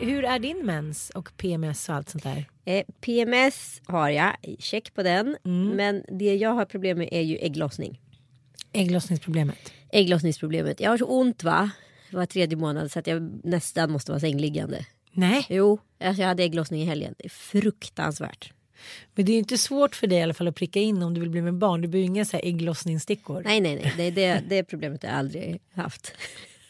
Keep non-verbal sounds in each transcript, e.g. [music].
Hur, är din mens och PMS och allt sånt där? Eh, PMS har jag, check på den. Mm. Men det jag har problem med är ju ägglossning. Ägglossningsproblemet. Ägglossningsproblemet. Jag har så ont va, var tredje månad så att jag nästan måste vara sängliggande. Nej, Jo, alltså jag hade ägglossning i helgen. Det är fruktansvärt. men det är ju inte svårt för dig i alla fall att pricka in om du vill bli med barn. Du behöver inga så här ägglossningsstickor. Nej, nej, nej. Det, det, det problemet har jag aldrig haft.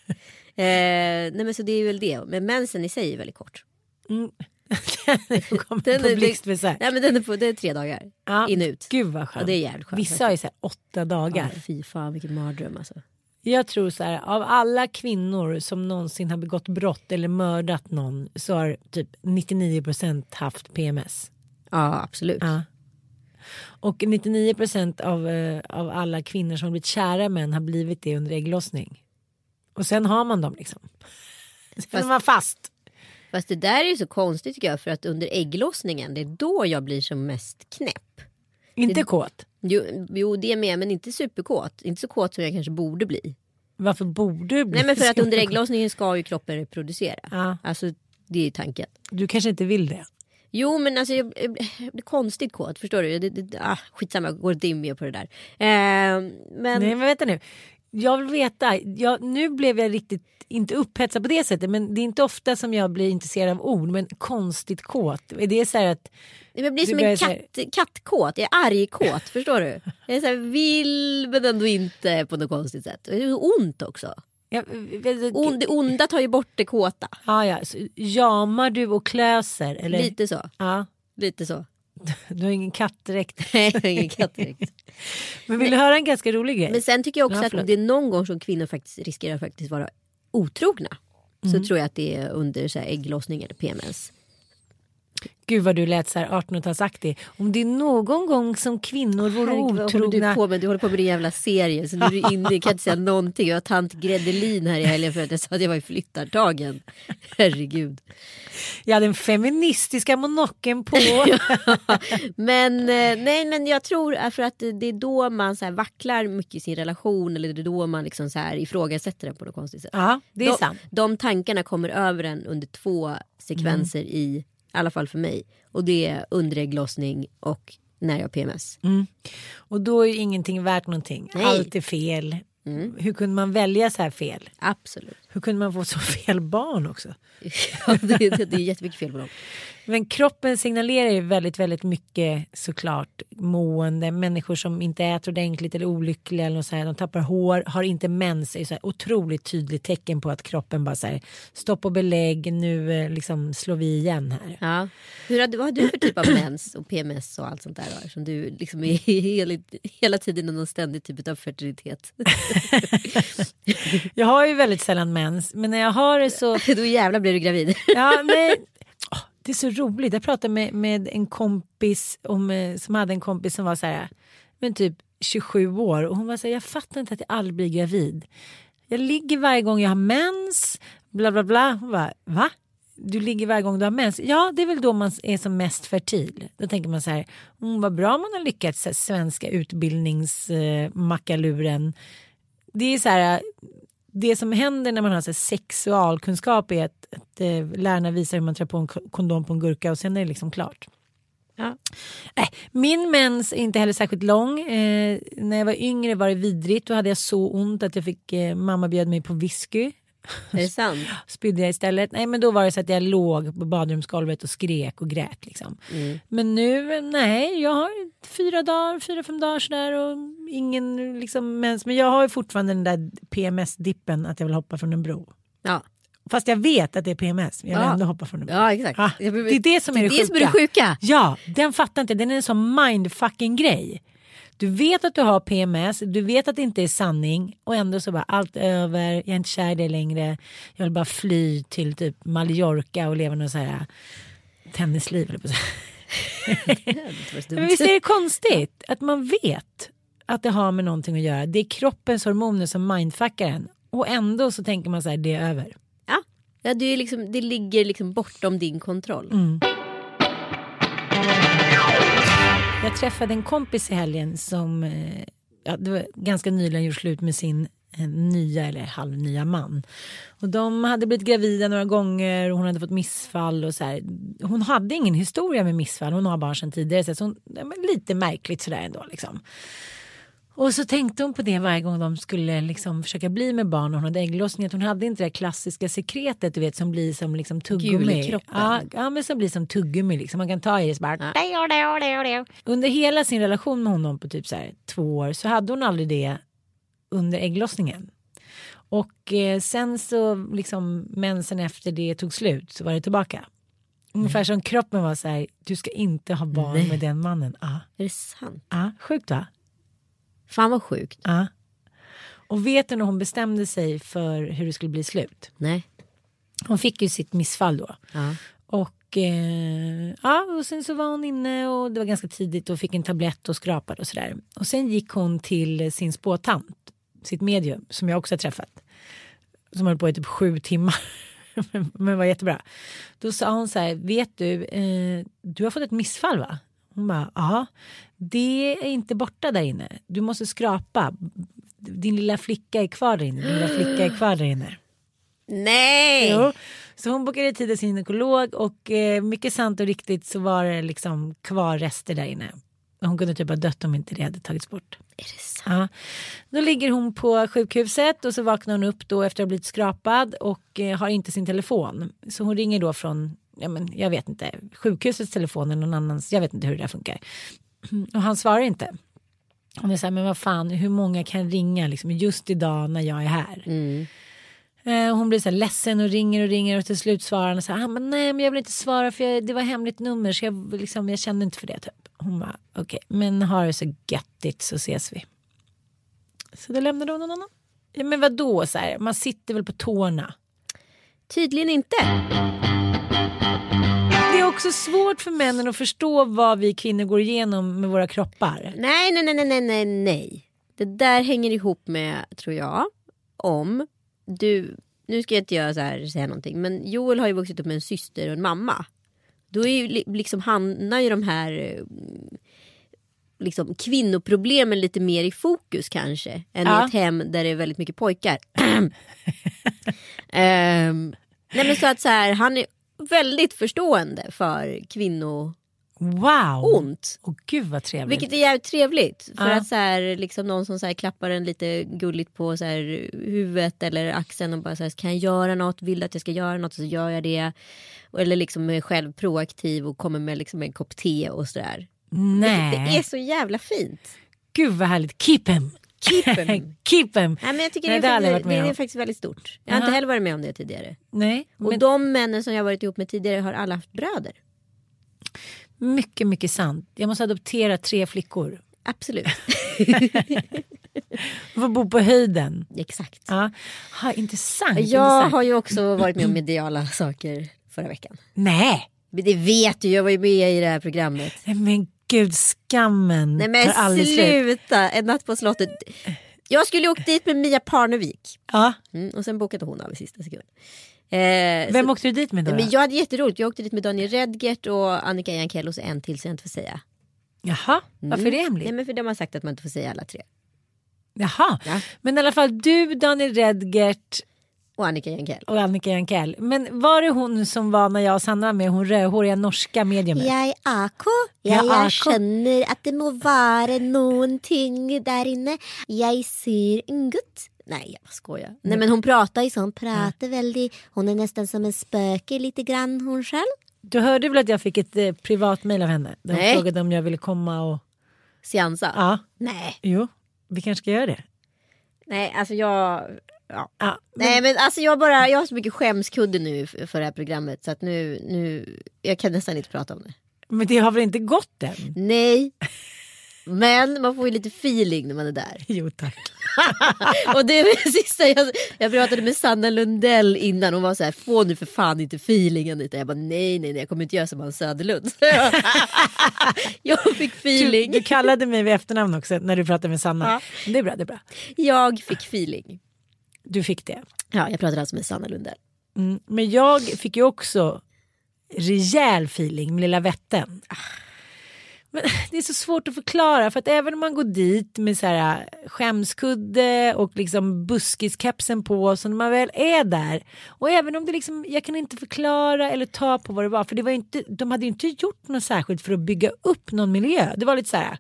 [laughs] eh, nej men så det är väl det. Men mensen i sig är väldigt kort. Mm. [laughs] den är- blixtbesök. Nej men den är, på, det är tre dagar. Ja, in och ut. Gud vad skönt. Ja, det är jävligt skönt. Vissa har ju så här åtta dagar. Ja, fy fan vilken mardröm alltså. Jag tror så här, av alla kvinnor som någonsin har begått brott eller mördat någon så har typ 99% haft PMS. Ja absolut. Ja. Och 99% av, eh, av alla kvinnor som har blivit kära män har blivit det under ägglossning. Och sen har man dem liksom. [laughs] Sen är Fast- man fast. Fast det där är ju så konstigt tycker jag för att under ägglossningen det är då jag blir som mest knäpp. Inte kåt. Jo, jo det är med men inte superkåt. Inte så kåt som jag kanske borde bli. Varför borde du bli Nej men för att under ägglossningen ska ju kroppen reproducera. Ja, Alltså det är ju tanken. du kanske inte vill det. Jo men alltså jag, jag blir konstigt kåt förstår du. Det, det, ah, skitsamma går mer på det där. Eh, men Nej men vänta nu. Jag vill veta. Jag, nu blev jag riktigt, inte upphetsad på det sättet. Men det är inte ofta som jag blir intresserad av ord. Men konstigt kåt. Är det så att. jag blir som en så här- katt, kattkåt. Jag är argkåt [laughs] förstår du. Jag är så här vill men ändå inte på något konstigt sätt. Det är ont också. On, det onda tar ju bort det kåta. ja, ja, så jamar du och klöser? Eller? Lite så. Ja, Lite så. Du har ingen kattdräkt. [laughs] Nej, jag har ingen katt direkt. [laughs] Men vill du höra en ganska rolig grej? Men sen tycker jag också Ja, att förlåt. det är någon gång som kvinnor faktiskt riskerar att faktiskt vara otrogna. Mm. Så tror jag att det är under så här ägglossning eller PMS. Gud vad du lät så här 1800-talsaktig. Om det är någon gång som kvinnor vore Herregud, vad håller du otrogna. på med? Du håller på med din jävla serie. Så nu är du inne, jag kan inte säga [laughs] någonting. Jag har tant Gredelin här i helgen för att jag sa att jag var i flyttartagen. Herregud. Jag hade den feministiska monocken på. [laughs] Men eh, nej, men jag tror för att det är då man så här vacklar mycket i sin relation. Eller det är då man liksom så här ifrågasätter den på något konstigt sätt. ja, det är de, sant. de tankarna kommer över en under två sekvenser Mm. i alla fall för mig. Och det är under ägglossning och när jag har PMS. Och då är ingenting värt någonting. Nej. Allt är fel. Hur kunde man välja så här fel? Absolut. Hur kunde man få så fel barn också? [laughs] Ja, det, det, det är jättemycket fel på dem. Men kroppen signalerar ju väldigt, väldigt mycket såklart mående. Människor som inte äter ordentligt eller olyckliga eller något så här, de tappar hår, har inte mens. är ju så här otroligt tydligt tecken på att kroppen bara så här stopp och belägg, nu eh, liksom slår vi igen här. Ja. Hur har du, vad har du för typ av mens och PMS och allt sånt där? Då? Eftersom du liksom är [laughs] hela, hela tiden i någon ständig typ av fertilitet. [laughs] Jag har ju väldigt sällan mens, men när jag har det så [laughs] Då jävlar blir du gravid. [laughs] Ja, nej. Åh, det är så roligt. Jag pratade med, med en kompis om, eh, som hade en kompis som var så här, men typ 27 år och hon var så här, jag fattar inte att jag aldrig blir gravid. jag ligger varje gång jag har mens. Bla bla bla. Hon bara, va? Du ligger varje gång du har mens? Ja, det är väl då man är som mest fertil. Då tänker man så här, mm, vad bra man har lyckats, här, svenska utbildningsmackaluren. det är så här, det som händer när man har så sexualkunskap är att, att eh, lärarna visar hur man trär på en kondom på en gurka och sen är det liksom klart. Ja. Äh, min mens är inte heller särskilt lång. Eh, när jag var yngre var det vidrigt. Då hade jag så ont att jag fick, eh, mamma bjöd mig på whisky. [laughs] Är det sant? Spydde jag istället. Nej men då var det så att jag låg på badrumsgolvet och skrek och grät liksom. Mm. Men nu, nej, jag har fyra dagar, fyra, fem dagar sådär och ingen liksom mens. Men jag har ju fortfarande den där PMS-dippen att jag vill hoppa från en bro. Ja. Fast jag vet att det är PMS. Men jag vill ja. ändå hoppa från bro. Ja exakt. Ah, det är det som är det, det, sjuka. Som är det sjuka. Ja, den fattar inte. Den är en sån mindfucking grej. Du vet att du har PMS, du vet att det inte är sanning och ändå så bara allt över, jag är inte kär i dig längre. Jag vill bara fly till typ Mallorca och leva något så här tennisliv. Eller på så [laughs] Men visst är det konstigt att man vet att det har med någonting att göra. Det är kroppens hormoner som mindfuckar en och ändå så tänker man så här det är över. Ja, ja det, är liksom, det ligger liksom bortom din kontroll. Mm. Jag träffade en kompis i helgen som eh, ja, det var ganska nyligen gjort slut med sin eh, nya eller halvnya man. Och de hade blivit gravida några gånger och hon hade fått missfall och så här. Hon hade ingen historia med missfall, hon har barn sedan tidigare så hon, lite märkligt sådär ändå liksom. Och så tänkte hon på det varje gång de skulle liksom försöka bli med barn och hon hade ägglossning. Att hon hade inte det klassiska sekretet du vet som blir som liksom tuggummi. Ja, ja men som blir som tuggummi liksom. Man kan ta i det så bara. Ja. Under hela sin relation med honom på typ så här, två år så hade hon aldrig det under ägglossningen. Och eh, sen så liksom mensen efter det tog slut så var det tillbaka. Ungefär mm. som kroppen var så här, du ska inte ha barn Nej. med den mannen. Ah. Är det sant? Ja, ah, sjukt va? Fan vad sjukt. Ja. Och vet du när hon bestämde sig för hur det skulle bli slut? Nej. Hon fick ju sitt missfall då. Ja. Och, eh, ja, och sen så var hon inne och det var ganska tidigt och fick en tablett och skrapade och sådär. Och sen gick hon till sin spåtant, sitt medium, som jag också har träffat. Som höll på i typ sju timmar. [laughs] Men var jättebra. Då sa hon så här, vet du, eh, du har fått ett missfall va? Hon bara, ja. Det är inte borta där inne. Du måste skrapa. Din lilla flicka är kvar där inne. Din lilla flicka är kvar där inne. Nej! Jo. Så hon bokade tid hos gynekolog och eh, mycket sant och riktigt så var det liksom kvar rester där inne. Hon kunde typ ha dött om inte det hade tagits bort. Är det sant? Ja. Då ligger hon på sjukhuset och så vaknar hon upp då efter att ha blivit skrapad och eh, har inte sin telefon. Så hon ringer då från ja, men, jag vet inte, sjukhusets telefon eller någon annans, jag vet inte hur det där funkar. [clears throat] Och han svarar inte. Är så här, men vad fan, hur många kan ringa liksom, just idag när jag är här? Mm. Eh, hon blir så här ledsen och ringer och ringer och till slut svarar han så här, ah, men nej men jag vill inte svara för jag, det var hemligt nummer så jag, liksom, jag kände inte för det. Typ. Hon bara, okej, okay, men ha det så göttigt så ses vi. Så då lämnade hon någon annan. Ja, men vadå, så här, man sitter väl på tårna? Tydligen inte också svårt för männen att förstå vad vi kvinnor går igenom med våra kroppar. Nej, nej, nej, nej, nej, nej. Det där hänger ihop med, tror jag, om du, nu ska jag inte göra så här, säga någonting, men Joel har ju vuxit upp med en syster och en mamma. Då är ju, liksom, hamnar ju de här eh, liksom, kvinnoproblemen lite mer i fokus kanske. Än ja. i ett hem där det är väldigt mycket pojkar. um, [clears throat] nej men så att så här, han är väldigt förstående för kvinno... Wow! Ont. Oh, gud vad trevligt. Vilket är jävligt trevligt. För att så här, liksom någon som så här, klappar en lite gulligt på så här, huvudet eller axeln och bara så här, kan jag göra något? Vill du att jag ska göra något? Så gör jag det. Eller liksom är själv proaktiv och kommer med liksom en kopp te och sådär. Nej. Det, det är så jävla fint. Gud vad härligt. Keep him. Keep [laughs] him. Keep him. Nej, men jag tycker Nej, det, är, faktiskt, det, det är faktiskt väldigt stort. Jag har inte heller varit med om det tidigare. Nej, och men... de männen som jag varit ihop med tidigare har alla haft bröder. Mycket, mycket sant. Jag måste adoptera tre flickor. Absolut. [laughs] Få bo på höjden. Exakt. Ja. Ha, intressant. Jag intressant. har ju också varit med om mediala saker förra veckan. Nej. Men det vet du, jag var ju med i det här programmet. Men gud, skammen Nej men sluta, En natt på slottet. Jag skulle åkt dit med Mia Parnevik. Ja. Mm, och sen bokade hon av i sista sekund. Eh, Vem så, åkte du dit med då? Men jag hade jätteroligt. Jag åkte dit med Daniel Redgert och Annika Jankell och så en till så jag inte får säga. Jaha, varför är det hemligt? Nej men för de har sagt att man inte får säga alla tre. Jaha, Ja. men i alla fall du, Daniel Redgert Och Annika Jankell. och Annika Jankell. Men var det hon som var när jag och Sanna var med, hon rödhåriga norska mediumet? Jag är AK. Ja, Jag, jag AK. känner att det må vara någonting där inne. Jag ser en gutt. Nej jag skojar. Nej men hon pratar ju så. Hon pratar väldigt. Hon är nästan som en spöke lite grann hon själv. Du hörde väl att jag fick ett eh, privat mejl av henne? Där hon Nej. frågade om jag ville komma och... Seansa. Ja, Nej. jo, vi kanske ska göra det. Nej alltså jag. Ja. Ja, men, Nej men alltså jag bara, jag har så mycket skämskudde nu för det här programmet så att nu, nu, jag kan nästan inte prata om det. men det har väl inte gått än? Nej. Men man får ju lite feeling när man är där. Jo tack. [laughs] Och det är det sista jag, jag pratade med Sanna Lundell innan. Hon var så här, få nu för fan inte feeling Anita. Jag bara nej nej nej jag kommer inte göra som Hans Söderlund. [laughs] jag fick Du, feeling. du kallade mig vid efternamn också när du pratade med Sanna. Det är bra, det är bra. Jag fick feeling. Du fick det. Ja jag pratade alltså med Sanna Lundell. Mm. Men jag fick ju också rejäl feeling med Lilla Vätten. Men [laughs] det är så svårt att förklara för att även om man går dit med så här skämskudde och liksom buskiskepsen på så när man väl är där och även om det liksom jag kan inte förklara eller ta på vad det var för det var inte, de hade ju inte gjort något särskilt för att bygga upp någon miljö. Det var lite så här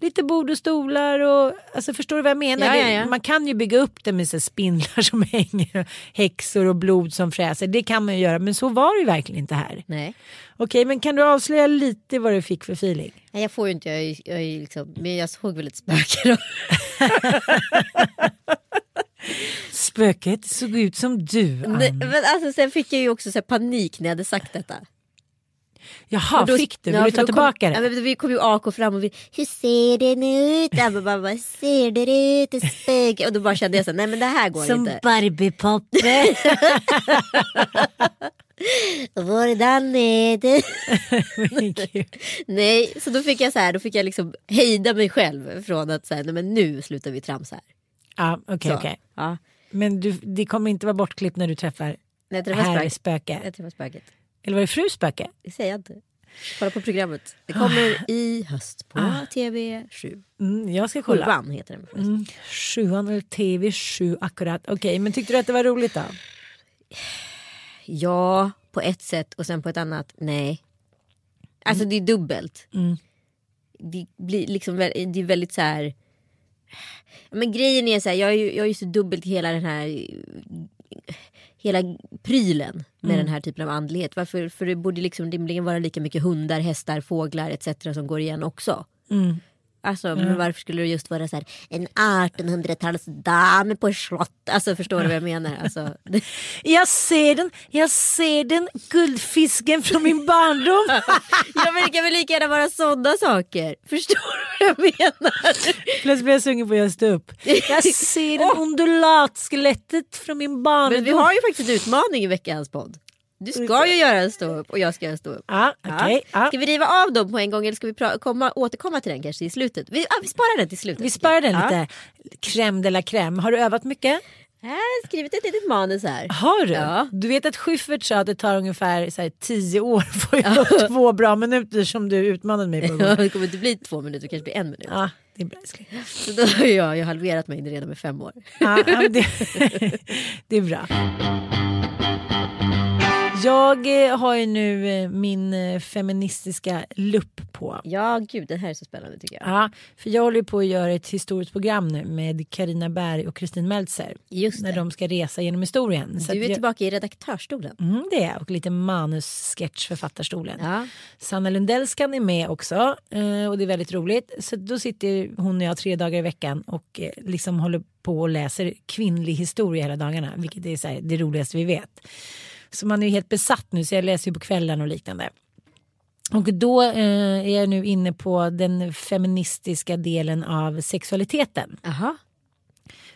Lite bord och stolar och alltså förstår du vad jag menar? Ja, ja, ja. Man kan ju bygga upp det med så spindlar [laughs] som hänger, häxor och blod som fräser. Det kan man ju göra men så var det ju verkligen inte här. Nej. Okej men kan du avslöja lite vad du fick för feeling? Nej jag får ju inte, jag är, jag är liksom, men jag såg väl ett spöke då. [laughs] Spöket såg ut som du Ann. Nej, Men alltså sen fick jag ju också så panik när jag hade sagt detta. Jaha då- fick du? Vill Ja, du ta tillbaka kom, det? Ja, vi kom ju AK fram och vi, hur ser den ut? Jag bara, vad ser det ut? Spöke? Och då bara kände jag så här, nej men det här går som inte. Barbie-Poppe. Hvordan [laughs] är det? [laughs] Nej, så då fick jag så här, då fick jag liksom hejda mig själv från att säga, nej men nu slutar vi tramsa här. ja okej Så, okej. Ja, Men du, det kommer inte vara bortklippt när du träffar jag träffar herr spöket. spöke. Jag träffar spöket. Eller var det fru spöke? Det säger jag inte. Kolla på programmet. Det kommer [gasps] i höst på TV7. Mm, jag ska kolla. Sjuan heter den. Mm, sjuan eller TV7 akkurat. Okej men tyckte du att det var roligt då? Ja, på ett sätt och sen på ett annat nej. Alltså det är dubbelt. Mm. Det blir liksom det är väldigt så här. Men grejen är så här, jag är ju, jag är ju så dubbelt hela den här hela prylen med den här typen av andlighet. Varför? För det borde liksom rimligen vara lika mycket hundar, hästar, fåglar etc. som går igen också. Mm. Alltså, men varför skulle det just vara så här, en 1800-talsdam på ett slott? Alltså förstår du vad jag menar? Alltså, det, [laughs] Jag ser den, jag ser den guldfisken från min barndom. [laughs] Ja men det kan väl lika gärna vara sådana saker. Förstår du vad jag menar? [laughs] Plötsligt blir jag sugen på att stå upp. Jag ser den undulatskelettet från min barndom. Men vi har ju faktiskt en utmaning i veckans podd. Du ska ju göra en ståupp och jag ska göra en ståupp. Ja, okej. Ja. Ska vi riva av dem på en gång eller ska vi komma, återkomma till den kanske i slutet? Vi, ah, vi sparar den till slutet. Vi sparar den lite. Crème de la crème. Har du övat mycket? Jag har skrivit ett litet manus här. Har du? Ja. Du vet att Schyffert sa att det tar ungefär så här, tio år för att ihop [laughs] två bra minuter som du utmanade mig på. Ja, det kommer inte bli två minuter, kanske blir en minut. Ja, det är bra. Så då har jag, jag har halverat mig redan med fem år. Ja, det, [laughs] [laughs] det är bra. Jag eh, har ju nu eh, min eh, feministiska lupp på. Ja gud, det här är så spännande tycker jag. Ja, för jag håller ju på att göra ett historiskt program nu med Karina Berg och Kristin Meltzer. Just När det. de ska resa genom historien. Så Du är jag- tillbaka i redaktörsstolen. Mm, det är och lite manussketchförfattarstolen. Ja. Sanna Lundellskan är med också och det är väldigt roligt. Så då sitter hon och jag tre dagar i veckan och liksom håller på och läser kvinnlig historia hela dagarna. Vilket är här, det roligaste vi vet. Så man är ju helt besatt nu så jag läser ju på kvällen och liknande. Och då eh, är jag nu inne på den feministiska delen av sexualiteten. Aha.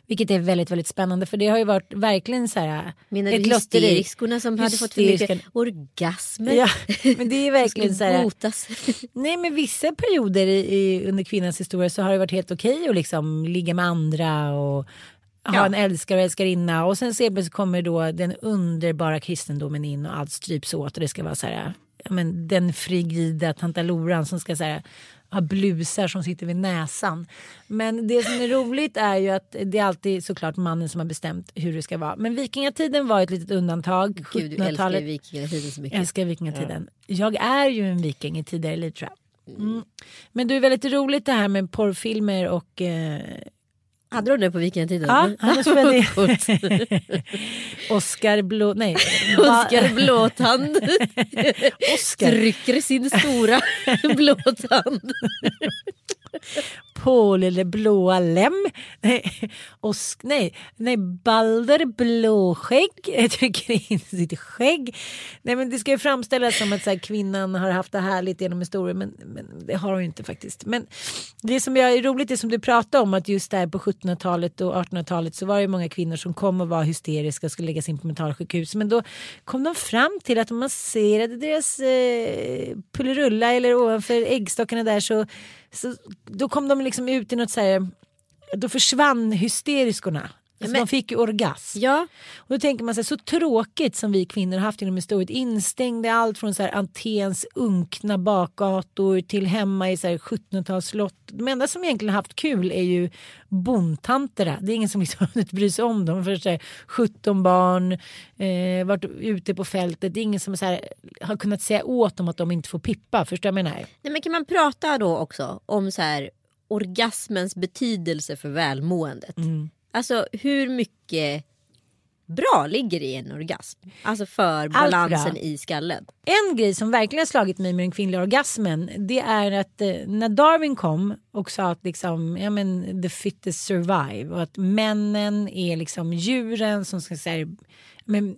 Vilket är väldigt, väldigt spännande för det har ju varit verkligen så här. Menar ett du hysteriskorna som hade fått för mycket orgasmer? Ja, men det är verkligen [laughs] så här. botas. [laughs] Nej men vissa perioder i, i, under kvinnans historia så har det varit helt okej att liksom ligga med andra och ha Ja. en älskare och älskarinna och sen så kommer då den underbara kristendomen in och allt stryps åt och det ska vara så här, ja, men den frigida tantaloran som ska så här, ha blusar som sitter vid näsan. Men det som är roligt är ju att det är alltid såklart mannen som har bestämt hur det ska vara. Men vikingatiden var ett litet undantag. Gud, du älskar 1700-talet. ju vikingatiden så mycket. Jag älskar vikingatiden. Jag är ju en viking i tidigare liv tror jag. Mm. Men det är väldigt roligt det här med porrfilmer och... Eh, Hade de det på vikingatiden? ja, annars var det... Oscar Blå... Nej. Oskar Blåtand [laughs] Oscar. trycker sin stora [laughs] blåtand på eller blåa lem. Nej, Osk, nej, nej, Balder blåskägg [laughs] trycker in sitt skägg. Nej men det ska ju framställas som att så här, kvinnan har haft det härligt genom historien men, men det har hon ju inte faktiskt. Men det som är roligt är som du pratade om att just där på 1700-talet och 1800-talet så var det många kvinnor som kom och var hysteriska och skulle läggas in på mentalsjukhus. Men då kom de fram till att om man serade deras eh, pullerulla eller ovanför äggstockarna där så, så då kom de liksom ut i något så här, då försvann hysteriskorna. Alltså men- De fick ju orgasm. Ja, Och då tänker man sig så tråkigt som vi kvinnor haft inom historien. Instängda allt från så här Atens unkna bakgator till hemma i så här 1700-talsslott. De enda som egentligen haft kul är ju bondtanterna. Det är ingen som liksom [laughs] hunnit bry sig om dem. För så här, 17 barn, eh, varit ute på fältet. Det är ingen som så här, har kunnat säga åt dem att de inte får pippa. Förstår du vad jag menar? Nej, men kan man prata då också om så här orgasmens betydelse för välmåendet? Alltså hur mycket bra ligger i en orgasm? Alltså för balansen i skallen. En grej som verkligen har slagit mig med den kvinnliga orgasmen det är att eh, när Darwin kom och sa att liksom, ja, men, the fittest survive och att männen är liksom djuren som ska säga, men,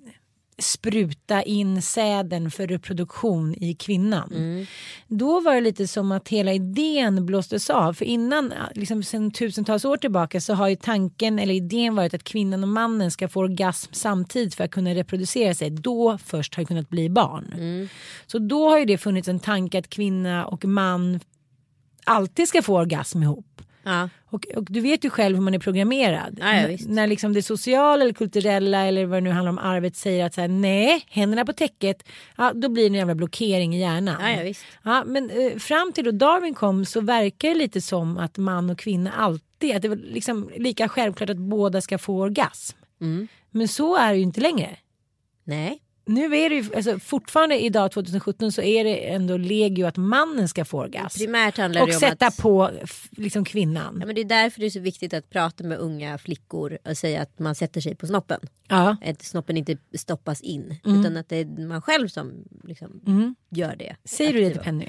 spruta in säden för reproduktion i kvinnan. Då var det lite som att hela idén blåstes av. För innan, liksom sedan tusentals år tillbaka så har ju tanken eller idén varit att kvinnan och mannen ska få orgasm samtidigt för att kunna reproducera sig. Då först har det kunnat bli barn. Så då har ju det funnits en tanke att kvinna och man alltid ska få orgasm ihop. Ja. Och, och du vet ju själv hur man är programmerad. Ja, ja, när liksom det sociala eller kulturella eller vad det nu handlar om arvet säger att så här, nej, händerna på täcket, ja, då blir det en jävla blockering i hjärnan. Ja, men eh, fram till då Darwin kom så verkar det lite som att man och kvinna alltid, att det var liksom lika självklart att båda ska få orgasm. Mm. Men så är det ju inte längre. Nej. Nu är det ju, alltså, fortfarande idag 2017 så är det ändå legio att mannen ska få orgasm. Primärt handlar Och det om sätta att... på liksom kvinnan. Ja, men det är därför det är så viktigt att prata med unga flickor och säga att man sätter sig på snoppen. Ja. Att snoppen inte stoppas in. Mm. Utan att det är man själv som liksom gör det. Säger du det till. Penny?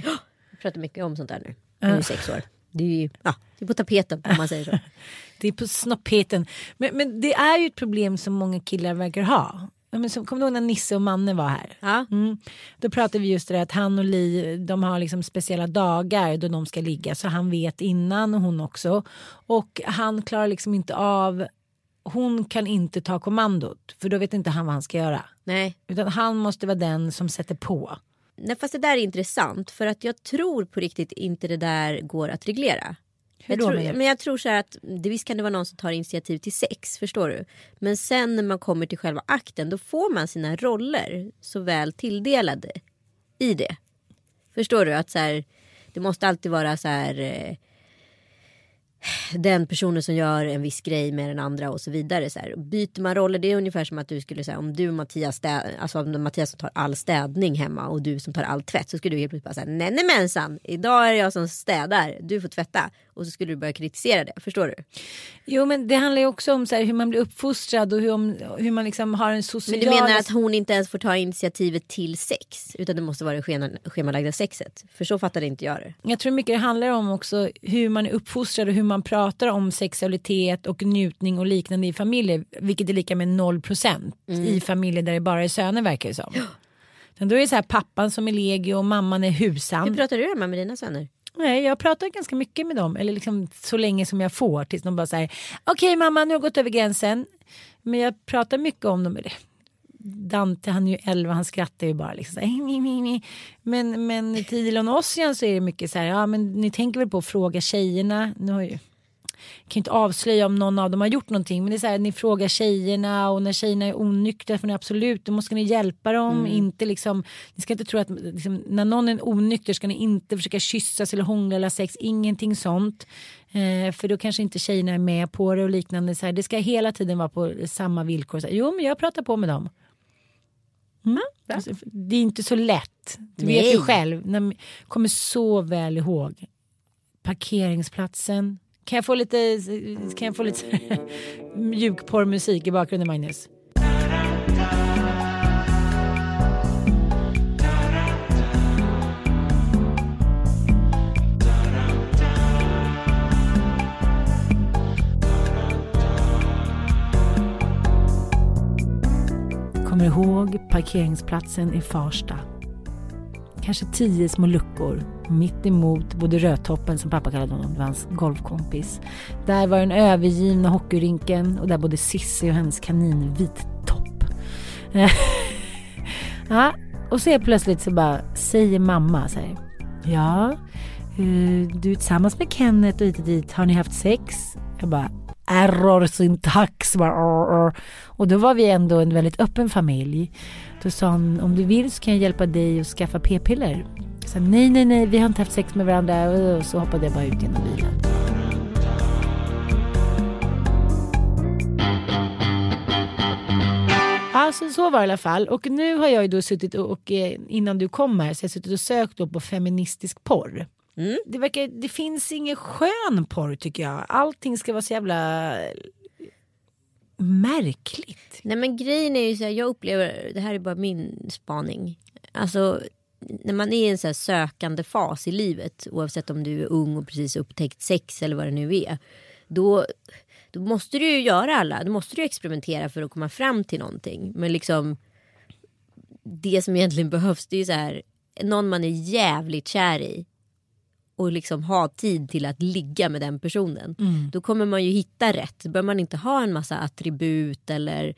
Jag pratar mycket om sånt där nu. Jag är sex år. Det är ju ja, det är på tapeten om man säger så. [laughs] Det är på snoppheten. Men, men det är ju ett problem som många killar verkar ha. Ja, men som, kommer du ihåg när Nisse och Manne var här? Ja. Mm. Då pratade vi just det att han och Li de har liksom speciella dagar då de ska ligga så han vet innan och hon också. Och han klarar liksom inte av, hon kan inte ta kommandot för då vet inte han vad han ska göra. Nej. Utan han måste vara den som sätter på. Nej, fast det där är intressant för att jag tror på riktigt inte det där går att reglera. Hur jag då tror, men jag tror så här att det, visst kan det vara någon som tar initiativ till sex, förstår du? Men sen när man kommer till själva akten då får man sina roller så väl tilldelade i det. Förstår du? Att så här, det måste alltid vara så här eh, den personen som gör en viss grej med den andra och så vidare. Så här. Byter man roller, det är ungefär som att du skulle säga om du och Mattias, städ, alltså om Mattias som tar all städning hemma och du som tar all tvätt så skulle du helt plötsligt bara säga nej nej mensan, idag är det jag som städar, du får tvätta. Och så skulle du börja kritisera det, förstår du? Jo men det handlar ju också om så här, hur man blir uppfostrad och hur, om, hur man liksom har en social... Men du menar att hon inte ens får ta initiativet till sex utan det måste vara det schema, schemalagda sexet? För så fattade inte jag det. Jag tror mycket det handlar om också hur man är uppfostrad och hur man pratar om sexualitet och njutning och liknande i familjer. Vilket är lika med 0% i familjer där det bara är söner verkar det som. Men då är det så här pappan som är legio och mamman är husan. Hur pratar du hemma med dina söner? Nej, jag pratar ganska mycket med dem, eller liksom så länge som jag får tills de bara säger okej mamma nu har jag gått över gränsen. Men jag pratar mycket om dem. Dante han är ju 11, han skrattar ju bara liksom så här, [laughs] Men, men till Elon Ossian så är det mycket så här, ja men ni tänker väl på att fråga tjejerna. Nu har ju, kan inte avslöja om någon av dem har gjort någonting men det är så här, ni frågar tjejerna och när tjejerna är onyktra får ni absolut, då måste ni hjälpa dem. Mm. Inte liksom, ni ska inte tro att liksom, när någon är onykter ska ni inte försöka kyssas eller hångla eller sex, ingenting sånt. Eh, för då kanske inte tjejerna är med på det och liknande. Så här, det ska hela tiden vara på samma villkor. Så här, jo men jag pratar på med dem. Mm. Alltså, det är inte så lätt. Du Nej. vet ju själv. När, kommer så väl ihåg parkeringsplatsen. Kan jag få lite, kan jag få lite [laughs] mjukporrmusik i bakgrunden Magnus? Kommer ihåg parkeringsplatsen i Farsta. Kanske tio små luckor mitt emot både Rödtoppen som pappa kallade honom, det var hans golfkompis. Där var den övergivna hockeyrinken och där bodde Sissi och hennes kanin Vittopp. [laughs] ja, och så är plötsligt så bara säger mamma så här, Ja, eh, du är tillsammans med Kenneth och hit och dit, har ni haft sex? Jag bara error syntax. Och då var vi ändå en väldigt öppen familj. Då sa hon, om du vill så kan jag hjälpa dig att skaffa p-piller. Så nej, nej, nej, vi har inte haft sex med varandra. Och så hoppade jag bara ut genom bilen. Alltså så var det i alla fall. Och nu har jag ju då suttit och, och eh, innan du kom här så har jag suttit och sökt på feministisk porr. Mm. Det, verkar, det finns ingen skön porr tycker jag. Allting ska vara så jävla märkligt. Nej men grejen är ju så här, jag upplever, det här är bara min spaning. Alltså när man är i en så sökande fas i livet, oavsett om du är ung och precis upptäckt sex eller vad det nu är. Då, då måste du ju göra alla, då måste du experimentera för att komma fram till någonting. Men liksom det som egentligen behövs det är ju så här, någon man är jävligt kär i och liksom ha tid till att ligga med den personen. Mm. Då kommer man ju hitta rätt. Då behöver man inte ha en massa attribut eller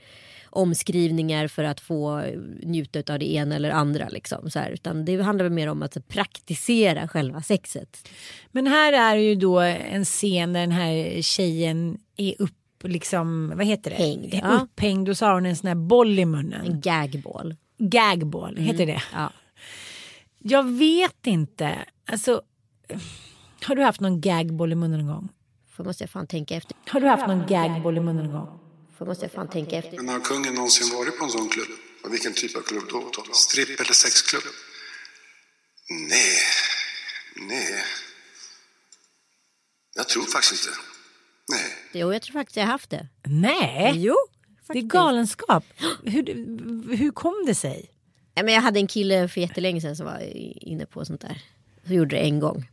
omskrivningar för att få njuta av det ena eller andra. Liksom, så här. Utan det handlar mer om att praktisera själva sexet. Men här är ju då en scen där den här tjejen är upp liksom, vad heter det? Hängd. Ja. Upphängd och så har hon en sån här boll i munnen. En gagball. Gagball, heter mm. det? Ja. Jag vet inte. Alltså, har du haft någon gagboll i munnen någon gång? För måste jag fan tänka efter. Har du haft någon gagboll i munnen någon gång? För måste jag fan tänka efter. Men har kungen någonsin varit på en sån klubb? Och vilken typ av klubb då? Stripp eller sexklubb? Nej, nej. Jag tror faktiskt inte. Nej. Jo, jag tror faktiskt jag har haft det. Nej. Jo. Faktiskt. Det är galenskap. [gasps] Hur, hur kom det sig? Ja, men jag hade en kille för jättelänge sedan som var inne på sånt där. Så gjorde det en gång.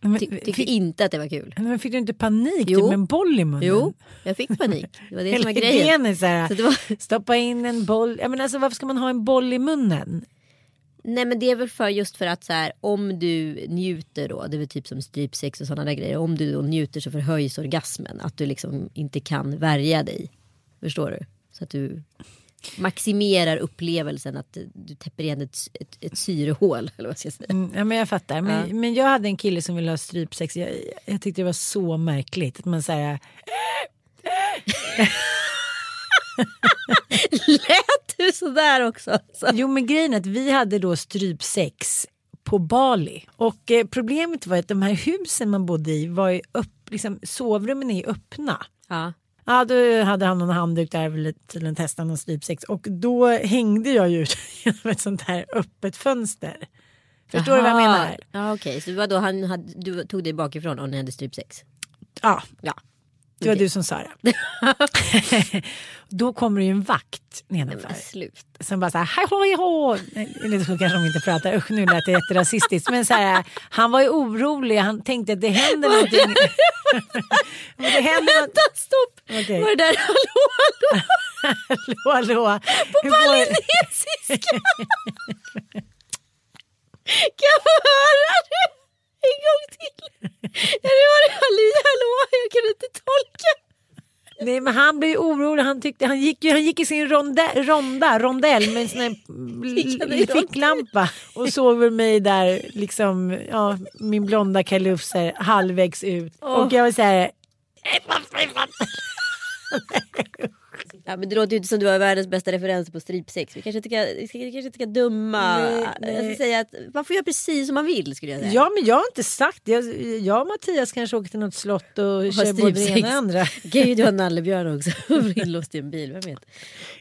Men, Ty tyckte fick, inte att det var kul. Men fick du inte panik jo. typ med en boll i munnen? Jo, jag fick panik. Det var det som var grejen. Är så här, så var... Stoppa in en boll. Jag menar, alltså, varför ska man ha en boll i munnen? Nej men det är väl för just för att så här, om du njuter då, det är väl typ som strypsex och sådana där grejer. Om du då njuter så förhöjs orgasmen. Att du liksom inte kan värja dig. Förstår du? Så att du maximerar upplevelsen att du täpper igen ett, ett, ett syrehål. Eller vad ska jag, säga. Mm, ja, men jag fattar. Men, ja. men jag hade en kille som ville ha strypsex. Jag, jag tyckte det var så märkligt. Att man säger [laughs] Lät du sådär också? Så. Jo men grejen är att vi hade då strypsex på Bali. Och eh, problemet var att de här husen man bodde i var ju upp, liksom, sovrummen är öppna. Ja. Ja, då hade han någon handduk där ville tydligen testa någon strypsex och då hängde jag ju [laughs] genom ett sånt här öppet fönster. Förstår Aha. du vad jag menar? Ja, okej, okay. så det var då han hade, du tog dig bakifrån och ni hade strypsex? Ja. ja. Det var du som sa det. [laughs] Då kommer det ju en vakt nedanför. Slut. Som bara så här, hej hå, Eller så kanske de inte pratar, usch nu lät det jätterasistiskt. Men så här, han var ju orolig, han tänkte att det händer [laughs] någonting. det händer Vänta, stopp! Okay. Var det där [laughs] hallå hallå? [laughs] hallå hallå? På balinesiska? kan jag få höra det en gång till? Ali, hallå, jag kan inte tolka. Nej men han blev orolig, han, tyckte, han, gick, han gick i sin ronda, ronda, rondell med en sån här ficklampa och såg väl mig där, liksom, ja, min blonda kalufs här, halvvägs ut. Och jag var så här, [laughs] Ja, men det låter ju inte som du har världens bästa referenser på strypsex. Vi kanske inte ska, vi ska, kanske inte ska döma. Nej, nej. Jag ska säga att man får göra precis som man vill skulle jag säga. ja men jag har inte sagt det. Jag, jag och Mattias kanske åker till något slott och Har kör både det ena och andra. Gud, du har [laughs] nallebjörn också. [laughs] Inlåst i en bil, vem vet.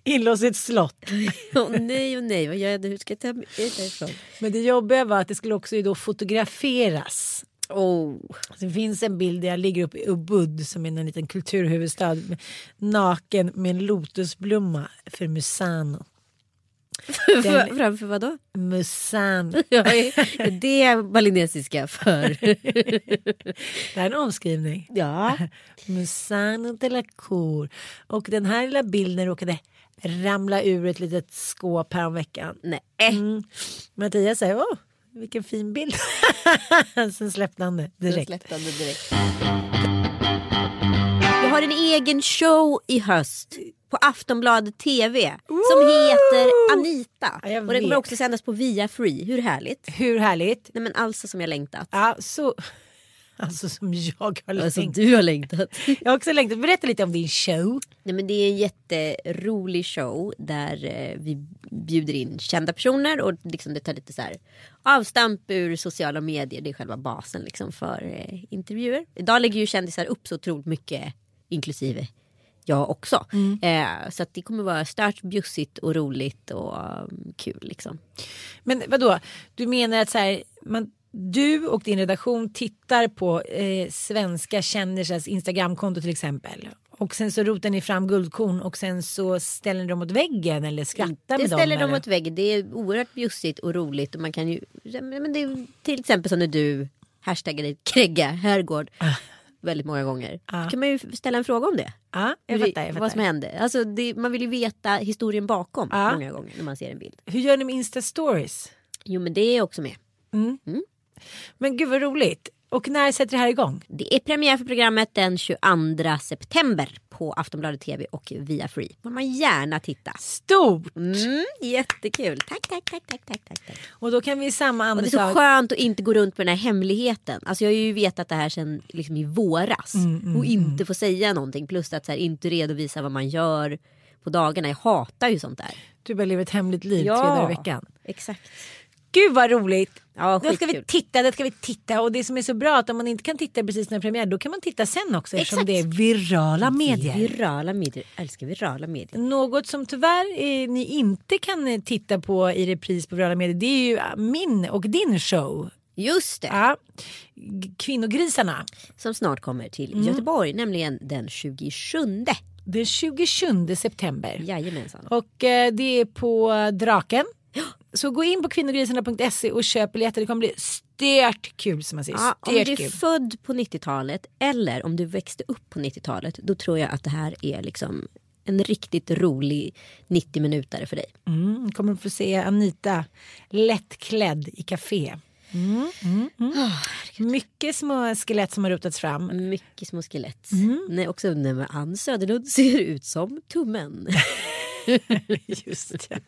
Inlåst i ett slott. Åh nej, och nej, vad gör jag? Hur ska jag ta mig därifrån? Men det jobbiga var att det skulle också då fotograferas. Oh. Det finns en bild där jag ligger uppe i Ubud som är en liten kulturhuvudstad naken med en lotusblomma för Musano. [laughs] Den- Framför vad då? Musano. [laughs] Ja, är det balinesiska för? [laughs] Det här är en omskrivning. Ja. Musano de la Cour. Och den här lilla bilden råkade ramla ur ett litet skåp häromveckan. Nej. Mm. Mattias säger åh vilken fin bild. [laughs] Sen släppte han det Direkt. direkt. Släppte han det direkt. Jag har en egen show i höst på Aftonbladet TV som heter Anita. Ja, och den kommer också sändas på Via Free. Hur härligt? Hur härligt. Nej men alltså som jag längtat. Ja, så... [laughs] Alltså som jag har Alltså längtat. du har längtat. [laughs] Jag har också längtat. Berätta lite om din show. Nej, men det är en jätterolig show där eh, vi bjuder in kända personer och liksom det tar lite så här avstamp ur sociala medier. Det är själva basen liksom för eh, intervjuer. Idag lägger ju kändisar upp så otroligt mycket inklusive jag också. Eh, så att det kommer vara stört bjussigt och roligt och um, kul liksom. Men vadå, du menar att så här, man, du och din redaktion tittar på eh, svenska kändisars Instagramkonto till exempel. Och sen så rotar ni fram guldkorn och sen så ställer ni dem mot väggen eller skrattar Det med dem. ställer dem mot väggen. Det är oerhört bjussigt och roligt. Och man kan ju, men det är till exempel som när du hashtaggar Kregga herrgård väldigt många gånger. Ah. Då kan man ju ställa en fråga om det. Ja, jag det- fattar. Jag Vad som hände. Alltså det, man vill ju veta historien bakom Ah. många gånger när man ser en bild. Hur gör ni med Insta-stories? Jo men det är också med. Men gud vad roligt. Och när sätter det här igång? Det är premiär för programmet den 22 september på Aftonbladet TV och via Free. får man gärna titta. Stort! Mm, jättekul. Tack, tack, tack, tack, tack, tack. Och då kan vi i samma Och det är så andetag... skönt att inte gå runt med den här hemligheten. Alltså jag har ju vetat det här sedan liksom i våras. Mm, och inte få säga någonting. Plus att här, inte redovisa vad man gör på dagarna. Jag hatar ju sånt där. Du bara lever ett hemligt liv tre dagar i veckan. Exakt. Gud vad roligt! Ja, Då ska vi titta, då ska vi titta och det som är så bra att om man inte kan titta precis när premiär då kan man titta sen också eftersom Exakt. det är virala medier. Virala medier. Jag älskar virala medier. Något som tyvärr eh, ni inte kan eh, titta på i repris på virala medier det är ju ah, min och din show. Just det. Ja. Kvinnogrisarna. Som snart kommer till Mm. Göteborg. Nämligen den 27. Den 27 september. Jajamensan. Och eh, det är på Draken. Så gå in på kvinnogrisarna.se och köp biljetter. Det kommer bli stört kul som man säger. Ja, om du är kul. född på 90-talet eller om du växte upp på 90-talet. Då tror jag att det här är liksom en riktigt rolig 90 minuter för dig. Mm, kommer få se Anita lättklädd i café. Mm, mm, mm. Mycket små skelett som har rotats fram. Mycket små skelett. Mm. Nej, också när Ann Söderlund [laughs] ser ut som tummen. [laughs] Just det.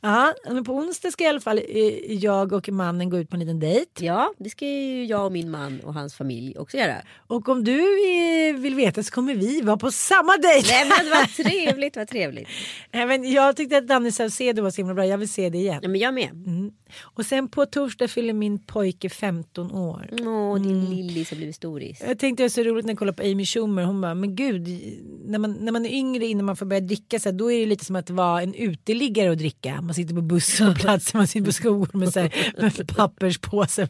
Ja, men på onsdag ska i alla fall eh, jag och mannen gå ut på en liten dejt. ja, det ska ju jag och min man och hans familj också göra. Och om du eh, vill veta så kommer vi vara på samma dejt. Nej men vad [laughs] trevligt, vad trevligt. Även jag tyckte att Danny Saucedo var så himla bra. Jag vill se det igen. Ja, men jag med. Mm. Och sen på torsdag fyller min pojke 15 år. Åh, din Mm. lillis har blivit storis. Jag tänkte det var så roligt när jag kollade på Amy Schumer. Hon bara, men gud, när man, när man är yngre innan man får börja dricka så här, då är det lite som att vara en uteliggare och dricka. Man sitter på busshållplatser, man sitter på skor med, så här, med papperspåse.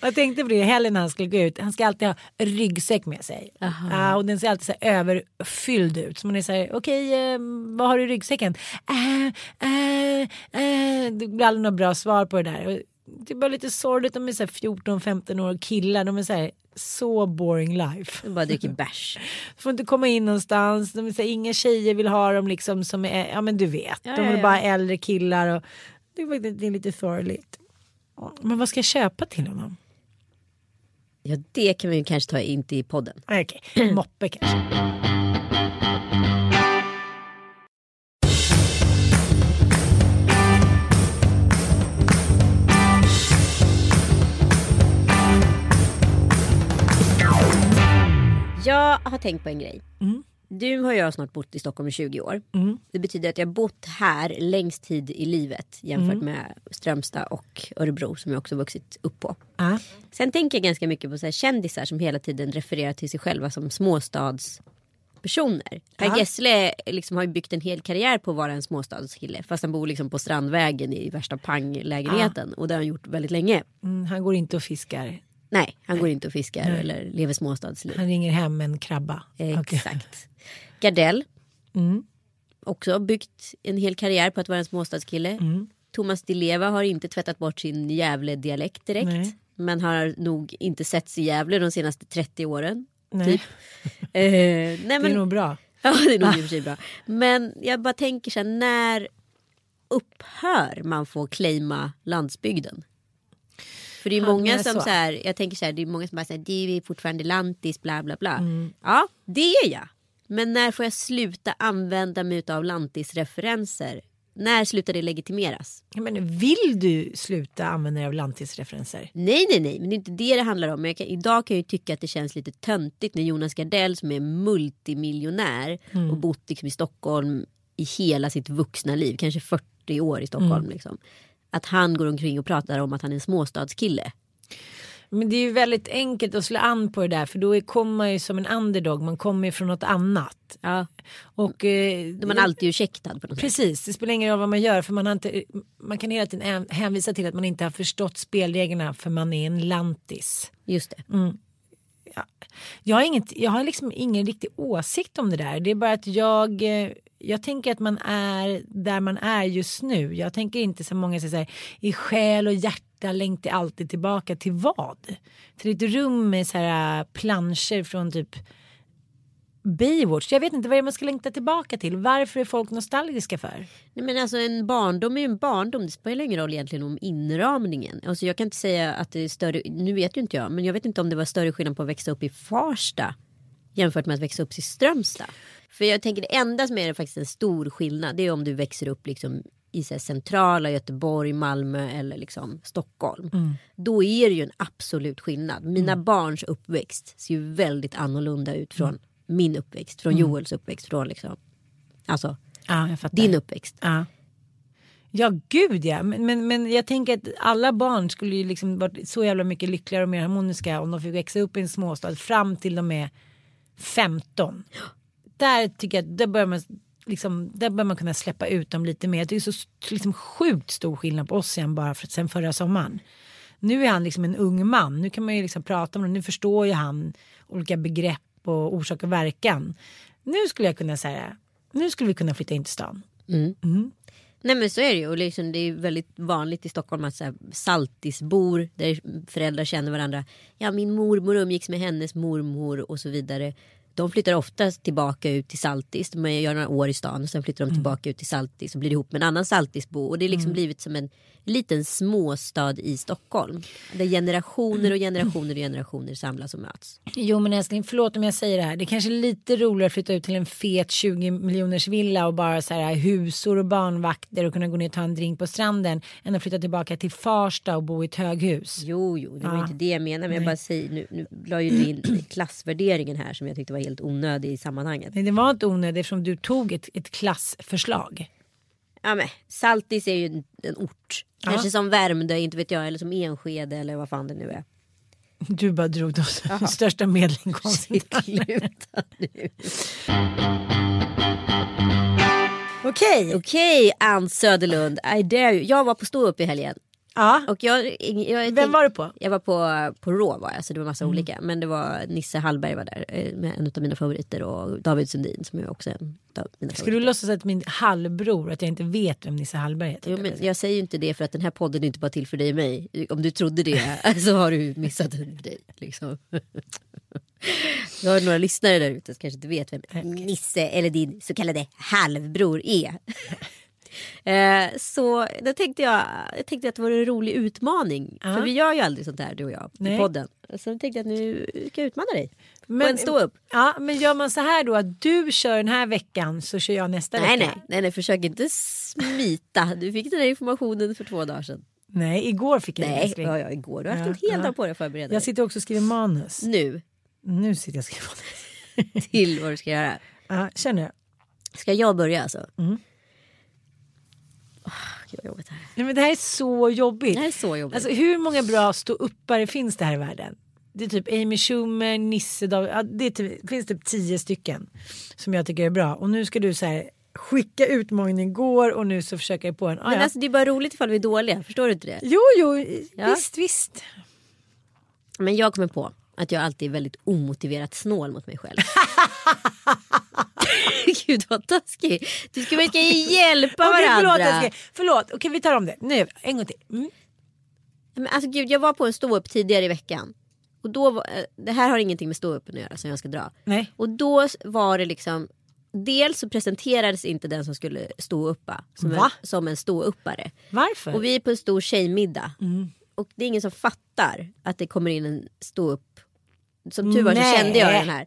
Och jag tänkte på det helgen när han skulle gå ut. Han ska alltid ha ryggsäck med sig. Ja, och den ser alltid så här överfylld ut. Så man är så här, okej, eh, vad har du i ryggsäcken? Äh, äh, äh. Det blir aldrig några bra svar på det där. Det är bara lite sorgligt, de är så här 14-15 år killar, de är så här så boring life. Jag bara dricker bärs. [laughs] Får inte komma in någonstans, de är så här, inga tjejer vill ha dem liksom som är, ja men du vet, Ja, de ja, vill ja. bara äldre killar och det är, är lite sorgligt. Men vad ska jag köpa till honom? Ja det kan vi kanske ta in i podden. Okej, [clears throat] moppe kanske. Har tänkt på en grej. Mm. Du har jag snart bott i Stockholm i 20 år. Det betyder att jag har bott här längst tid i livet jämfört Mm. med Strömstad och Örebro som jag också vuxit upp på. Ja. Sen tänker jag ganska mycket på så kändisar som hela tiden refererar till sig själva som småstadspersoner. Per Ja. Gessle liksom har ju byggt en hel karriär på att vara en småstadskille. Fast han bor liksom på Strandvägen i värsta panglägenheten. Och det har han gjort väldigt länge. Mm, han går inte och fiskar. Nej, han går inte och fiskar eller lever småstadsliv. Han ringer hem en krabba. Exakt. Gardell. Mm. Också byggt en hel karriär på att vara en småstadskille. Mm. Thomas Di Leva har inte tvättat bort sin Gävle-dialekt direkt. Nej. Men har nog inte setts i Gävle de senaste 30 åren. Nej. Typ. [laughs] Eh, nej, Det men, är nog bra. [laughs] Ja det är nog i och för sig [laughs] bra. Men jag bara tänker så här, när upphör man få claima landsbygden? För det är många som så. så här, jag tänker så här, det är många som bara säger du är fortfarande lantis bla bla bla. Mm. Ja det är jag. Men när får jag sluta använda mig av lantisreferenser? När slutar det legitimeras? Men vill du sluta använda dig av lantisreferenser? Nej, nej, nej, men det är inte det det handlar om. Men kan, idag kan jag ju tycka att det känns lite töntigt när Jonas Gardell som är multimiljonär och bott liksom i Stockholm i hela sitt vuxna liv, kanske 40 år i Stockholm. Liksom, att han går omkring och pratar om att han är en småstadskille. Men det är ju väldigt enkelt att slå an på det där för då är- kommer man ju som en underdog, man kommer ju från något annat. Ja, Och, eh, då är man alltid ursäktad på något sätt. Precis, det spelar ingen roll vad man gör för man, har inte, man kan hela tiden hän- hänvisa till att man inte har förstått spelreglerna för man är en lantis. Just det. Jag har, inget, jag har liksom ingen riktig åsikt om det där. Det är bara att jag, eh, jag tänker att man är där man är just nu. Jag tänker inte som många säger så här, i själ och hjärta längtar jag alltid tillbaka till vad? Till ett rum med så här eh, planscher från typ Baywatch. Jag vet inte vad det är man ska längta tillbaka till. Varför är folk nostalgiska för? Nej, men alltså en barndom är ju en barndom. Det spelar ingen roll egentligen om inramningen. Alltså jag kan inte säga att det är större. Nu vet ju inte jag. Men jag vet inte om det var större skillnad på att växa upp i Farsta. Jämfört med att växa upp i Strömstad. För jag tänker det enda som är faktiskt en stor skillnad. Det är om du växer upp liksom i så centrala Göteborg, Malmö eller liksom Stockholm. Då är det ju en absolut skillnad. Mina barns uppväxt ser ju väldigt annorlunda ut från min uppväxt. Från Joels uppväxt. Från liksom, alltså Ja, din uppväxt. Ja. Ja gud ja, men, men, men jag tänker att alla barn skulle ju liksom varit så jävla mycket lyckligare och mer harmoniska om de fick växa upp i en småstad fram till de är 15. Där tycker jag att där börjar man liksom, där bör man kunna släppa ut dem lite mer. Det är så liksom, sjukt stor skillnad på oss igen bara för, sen förra sommaren. Nu är han liksom en ung man. Nu kan man ju liksom prata om det. Nu förstår ju han olika begrepp och orsak och verkan. Nu skulle jag kunna säga. Nu skulle vi kunna flytta in till stan. Nej men så är det ju. Och liksom, det är väldigt vanligt i Stockholm att så här, saltisbor där föräldrar känner varandra. Ja min mormor umgicks med hennes mormor och så vidare. De flyttar oftast tillbaka ut till Saltis. De gör några år i stan och sen flyttar de tillbaka ut till Saltis och blir ihop med en annan Saltisbo. Och det är liksom blivit som en liten småstad i Stockholm. Där generationer och generationer och generationer samlas och möts. Jo men älskling, förlåt om jag säger det här. Det är kanske är lite roligare att flytta ut till en fet 20 miljoners villa och bara så här husor och barnvakter och kunna gå ner och ta en drink på stranden än att flytta tillbaka till Farsta och bo i ett höghus. Jo, jo, det var Ja. inte det jag menade. Men jag bara säger, nu, nu la ju du in [clears throat] klassvärderingen här som jag tyckte var helt onödig i sammanhanget. Nej, det var inte onödigt eftersom du tog ett, ett klassförslag. Ja, men, Saltis är ju en, en ort. Kanske som Värmdö, inte vet jag, eller som Enskede eller vad fan det nu är. Du bara drog de [laughs] största medelinkomsten. [laughs] Sluta nu. Okej. Okej, Ann Söderlund, I dare you. Jag var på stå upp i helgen. Ja. Och jag, jag, Vem var du på? Jag var på, på Rå var jag, så det var massa olika. Men det var Nisse Hallberg var där, eh, med en av mina favoriter och David Sundin som är också en av mina Ska favoriter. du låtsas att min halvbror att jag inte vet vem Nisse Hallberg heter? Jo, men jag säger ju inte det för att den här podden är inte bara till för dig och mig. Om du trodde det [laughs] [laughs] så har du missat en grej. Liksom. [laughs] Jag har några lyssnare där ute som kanske inte vet vem Nisse eller din så kallade halvbror är. Eh, så då tänkte jag, jag tänkte att det var en rolig utmaning. Ja. För vi gör ju aldrig sånt här du och jag Nej. i podden. Så jag tänkte jag att nu ska jag utmana dig. Men, en stå upp. Ja, men gör man så här då att du kör den här veckan så kör jag nästa Nej, vecka? nej, nej, nej, försök inte smita. Du fick den här informationen för två dagar sedan. Nej, igår fick jag Nej, älskling. ja, ja, igår. Du har haft Ja, ett helt ja. dag på dig att förbereda Jag dig. sitter också och skriver manus. Nu Nu sitter jag och skriver manus. till vad du ska göra. Ja, känner jag. Ska jag börja alltså? Mm. Gud vad jobbigt det här är. Nej, men det här är så jobbigt. Det här är så jobbigt. Alltså, hur många bra ståuppare finns det här i världen? Det är typ Amy Schumer, Nisse, David, ja, det typ, finns typ tio stycken som jag tycker är bra. Och nu ska du så här, skicka utmaningen igår och nu så försöker jag på en. Ah, Men ja. alltså, det är bara roligt ifall vi är dåliga. Förstår du inte det? Jo, jo, Ja. visst, visst. Men jag kommer på att jag alltid är väldigt omotiverat snål mot mig själv. [laughs] Gud vad taskig. Du ska, vi ska hjälpa Okej, varandra. förlåt, älskling. förlåt. Okej, vi tar om det. Nu, en gång till. Mm. Men alltså gud, jag var på en stå-upp tidigare i veckan. Och då var, eh, det här har ingenting med stå-uppen att göra som jag ska dra. Nej. Och då var det liksom Dels så presenterades inte den som skulle stå uppa som, en, Va? som en ståuppare. Varför? Och vi är på en stor tjejmiddag. Mm. Och det är ingen som fattar att det kommer in en ståupp. Som tur var så Nej. kände jag den här.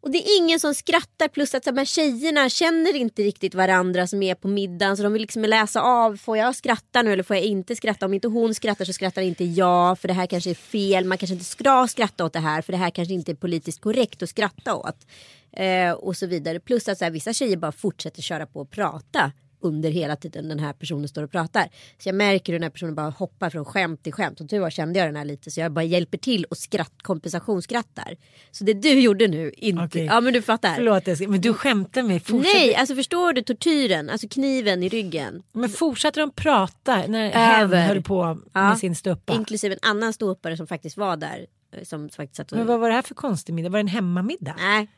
Och det är ingen som skrattar plus att här tjejerna känner inte riktigt varandra som är på middagen. Så de vill liksom läsa av, får jag skratta nu eller får jag inte skratta? Om inte hon skrattar så skrattar inte jag. För det här kanske är fel, man kanske inte ska skratta åt det här. För det här kanske inte är politiskt korrekt att skratta åt. Eh, och så vidare. Plus att så här, vissa tjejer bara fortsätter köra på och prata under hela tiden den här personen står och pratar. Så jag märker hur den här personen bara hoppar från skämt till skämt. Och tur var kände jag den här lite så jag bara hjälper till och skratt, kompensationsskrattar. Så det du gjorde nu, inte... Okej. Ja men du fattar. Förlåt, men du skämtar med fortsätt. Nej, alltså förstår du tortyren? Alltså kniven i ryggen. Men fortsatte de prata när hen höll på Ja. med sin ståuppa? Inklusive en annan ståuppare som faktiskt var där. eh, Som faktiskt satt och... Men vad var det här för konstig middag? Var det en hemmamiddag? Nej,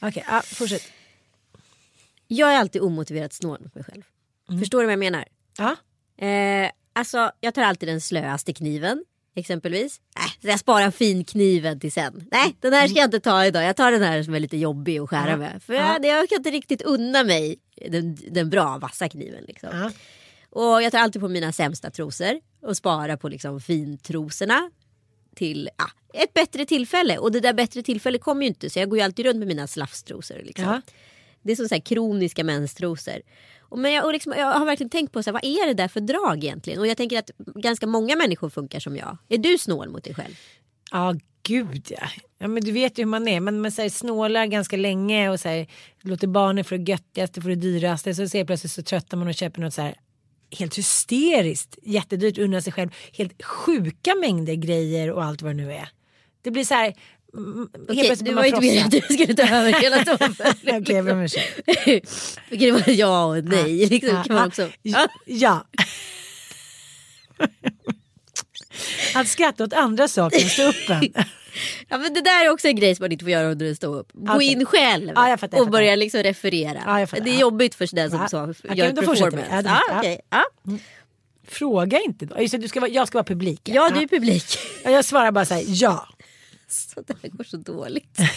Okej, ja, fortsätt. Jag är alltid omotiverat snål mot mig själv. Mm. Förstår du vad jag menar? Ja. Eh, alltså jag tar alltid den slöaste kniven. Exempelvis. Äh, jag sparar finkniven till sen. Nej den här ska jag inte ta idag. Jag tar den här som är lite jobbig att skära Ja. med. För Ja. jag, jag kan inte riktigt unna mig den, den bra vassa kniven. Liksom. Ja. Och jag tar alltid på mina sämsta trosor. Och sparar på liksom fintrosorna. Till ja, ett bättre tillfälle. Och det där bättre tillfället kommer ju inte. Så jag går ju alltid runt med mina slafstrosor. Liksom. Ja. Det är som så här kroniska menstrosor. Och men jag, och liksom, jag har verkligen tänkt på så här, vad är det där för drag egentligen? Och jag tänker att ganska många människor funkar som jag. Är du snål mot dig själv? Ja, gud ja. ja. Men du vet ju hur man är. Man, man så här, snålar ganska länge och så här, låter barnen få det göttigaste, få det dyraste. Så ser plötsligt så tröttar man och köper något så här helt hysteriskt jättedyrt, unnar sig själv helt sjuka mängder grejer och allt vad det nu är. Det blir så här mm, Okej, plötsligt du var inte meningen att du skulle ta över hela [laughs] toppen. Okej, jag ber om ursäkt. [laughs] Okej, det var ja och nej. Liksom, Ja, kan man också. ja. Ja. Att skratta åt andra saker än stå upp en. [laughs] ja, men det där är också en grej som man inte får göra under en ståupp. Gå Okej. in själv Ja, jag fattar, jag och börja liksom referera. Ja, fattar, det är ja. jobbigt för den som Ja. så, Okej, gör performance. Ja, ja. Fråga inte då. Just du ska vara, jag ska vara publik. ja, du är publik. Ja, Jag svarar bara så här, ja. Så det här går så dåligt. [laughs]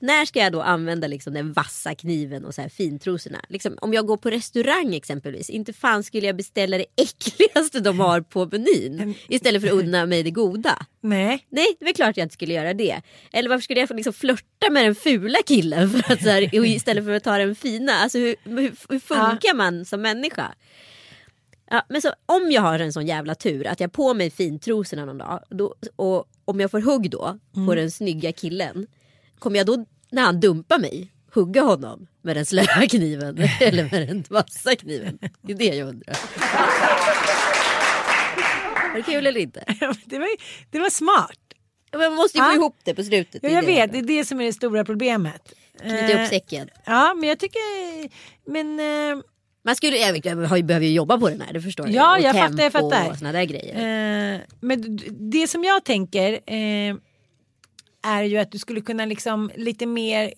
När ska jag då använda liksom den vassa kniven och så här fintrosorna? Liksom, om jag går på restaurang exempelvis, inte fan skulle jag beställa det äckligaste de har på menyn istället för att unna mig det goda. Nej. Nej, det är klart jag inte skulle göra det. Eller varför skulle jag få liksom flörta med den fula killen för att, så här, istället för att ta den fina? Alltså hur, hur, hur funkar man som människa? Ja, men så, om jag har en sån jävla tur att jag har på mig fintrosorna någon dag då, och om jag får hugg då på den snygga killen kommer jag då när han dumpar mig hugga honom med den slöa [laughs] kniven [laughs] eller med den vassa kniven? Det är det jag undrar. Var det kul eller inte? [laughs] Det var, det var smart. Man måste ju få Ja. ihop det på slutet. Ja, jag det. vet, det är det som är det stora problemet. Knyta Eh, upp säcken. Ja, men jag tycker... Men... Man skulle, jag, jag behöver ju jobba på den här, det förstår jag. Ja, Och jag fattar, jag fattar. Och såna där grejer. Eh, men det som jag tänker eh, är ju att du skulle kunna liksom lite mer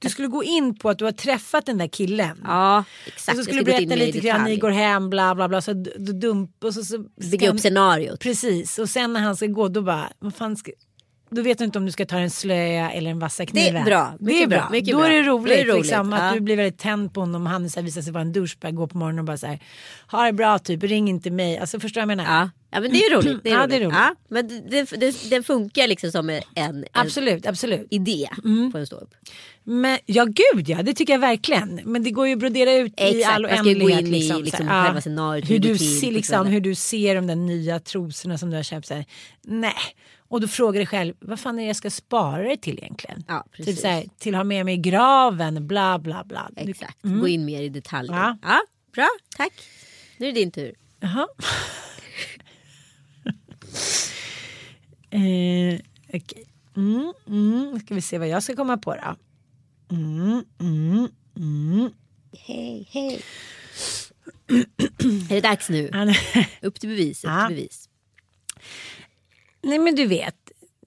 du skulle gå in på att du har träffat den där killen. ja, och exakt. så Jag skulle du berätta lite grann, ni går hem, bla bla bla. Så du dump och så, så Bygga upp scenariot. Precis, och sen när han ska gå då bara, vad fan ska... då vet du inte om du ska ta en slöja eller en vassa Det är kniven. bra, Det är bra. bra, då är det är roligt, det roligt, liksom, att ja. du blir väldigt tänd på honom. Han här, visar sig vara en douchebag, går på morgonen och bara så här. Ha det bra typ, ring inte mig. Alltså förstår du vad jag menar? Ja. ja men det är roligt. [clears throat] Det är Ja, roligt. det är roligt. Ja, men det, det, det, funkar liksom som en, en Absolut, absolut. idé Mm. på en ståupp. Men, ja gud ja, det tycker jag verkligen. Men det går ju att brodera ut i Exakt, all ju gå oändlighet. i liksom, liksom scenariot, hur, hur du ser, på liksom, kvällen. hur du ser de där nya trosorna som du har köpt. Så här, nej. Och då frågar dig själv, vad fan är det jag ska spara det till egentligen? Ja, typ precis. så här, till att ha med mig i graven, bla bla bla. Exakt, gå in mer i detaljer. Ja. Ja. bra, tack. Nu är det din tur. Jaha. [laughs] eh, okej. mm, mm. Ska vi se vad jag ska komma på då. Mm, mm, mm. Hej, hej. [clears throat] är det dags nu? Upp till bevis, upp till bevis. Nej men du vet.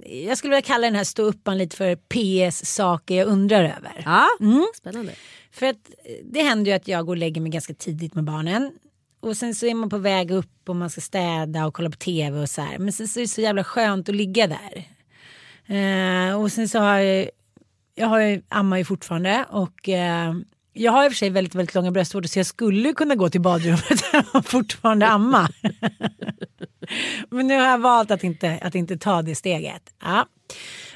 Jag skulle vilja kalla den här ståuppan lite för PS saker jag undrar över. Ja, Mm. spännande. För att eh, det händer ju att jag går och lägger mig ganska tidigt med barnen. Och sen så är man på väg upp och man ska städa och kolla på tv och så här. Men sen så är det så jävla skönt att ligga där. Eh, och sen så har jag, jag har ju, ammar ju fortfarande och eh, jag har i och för sig väldigt, väldigt långa bröstvårtor så jag skulle kunna gå till badrummet [laughs] och fortfarande amma. Men nu har jag valt att inte, att inte ta det steget. Ja.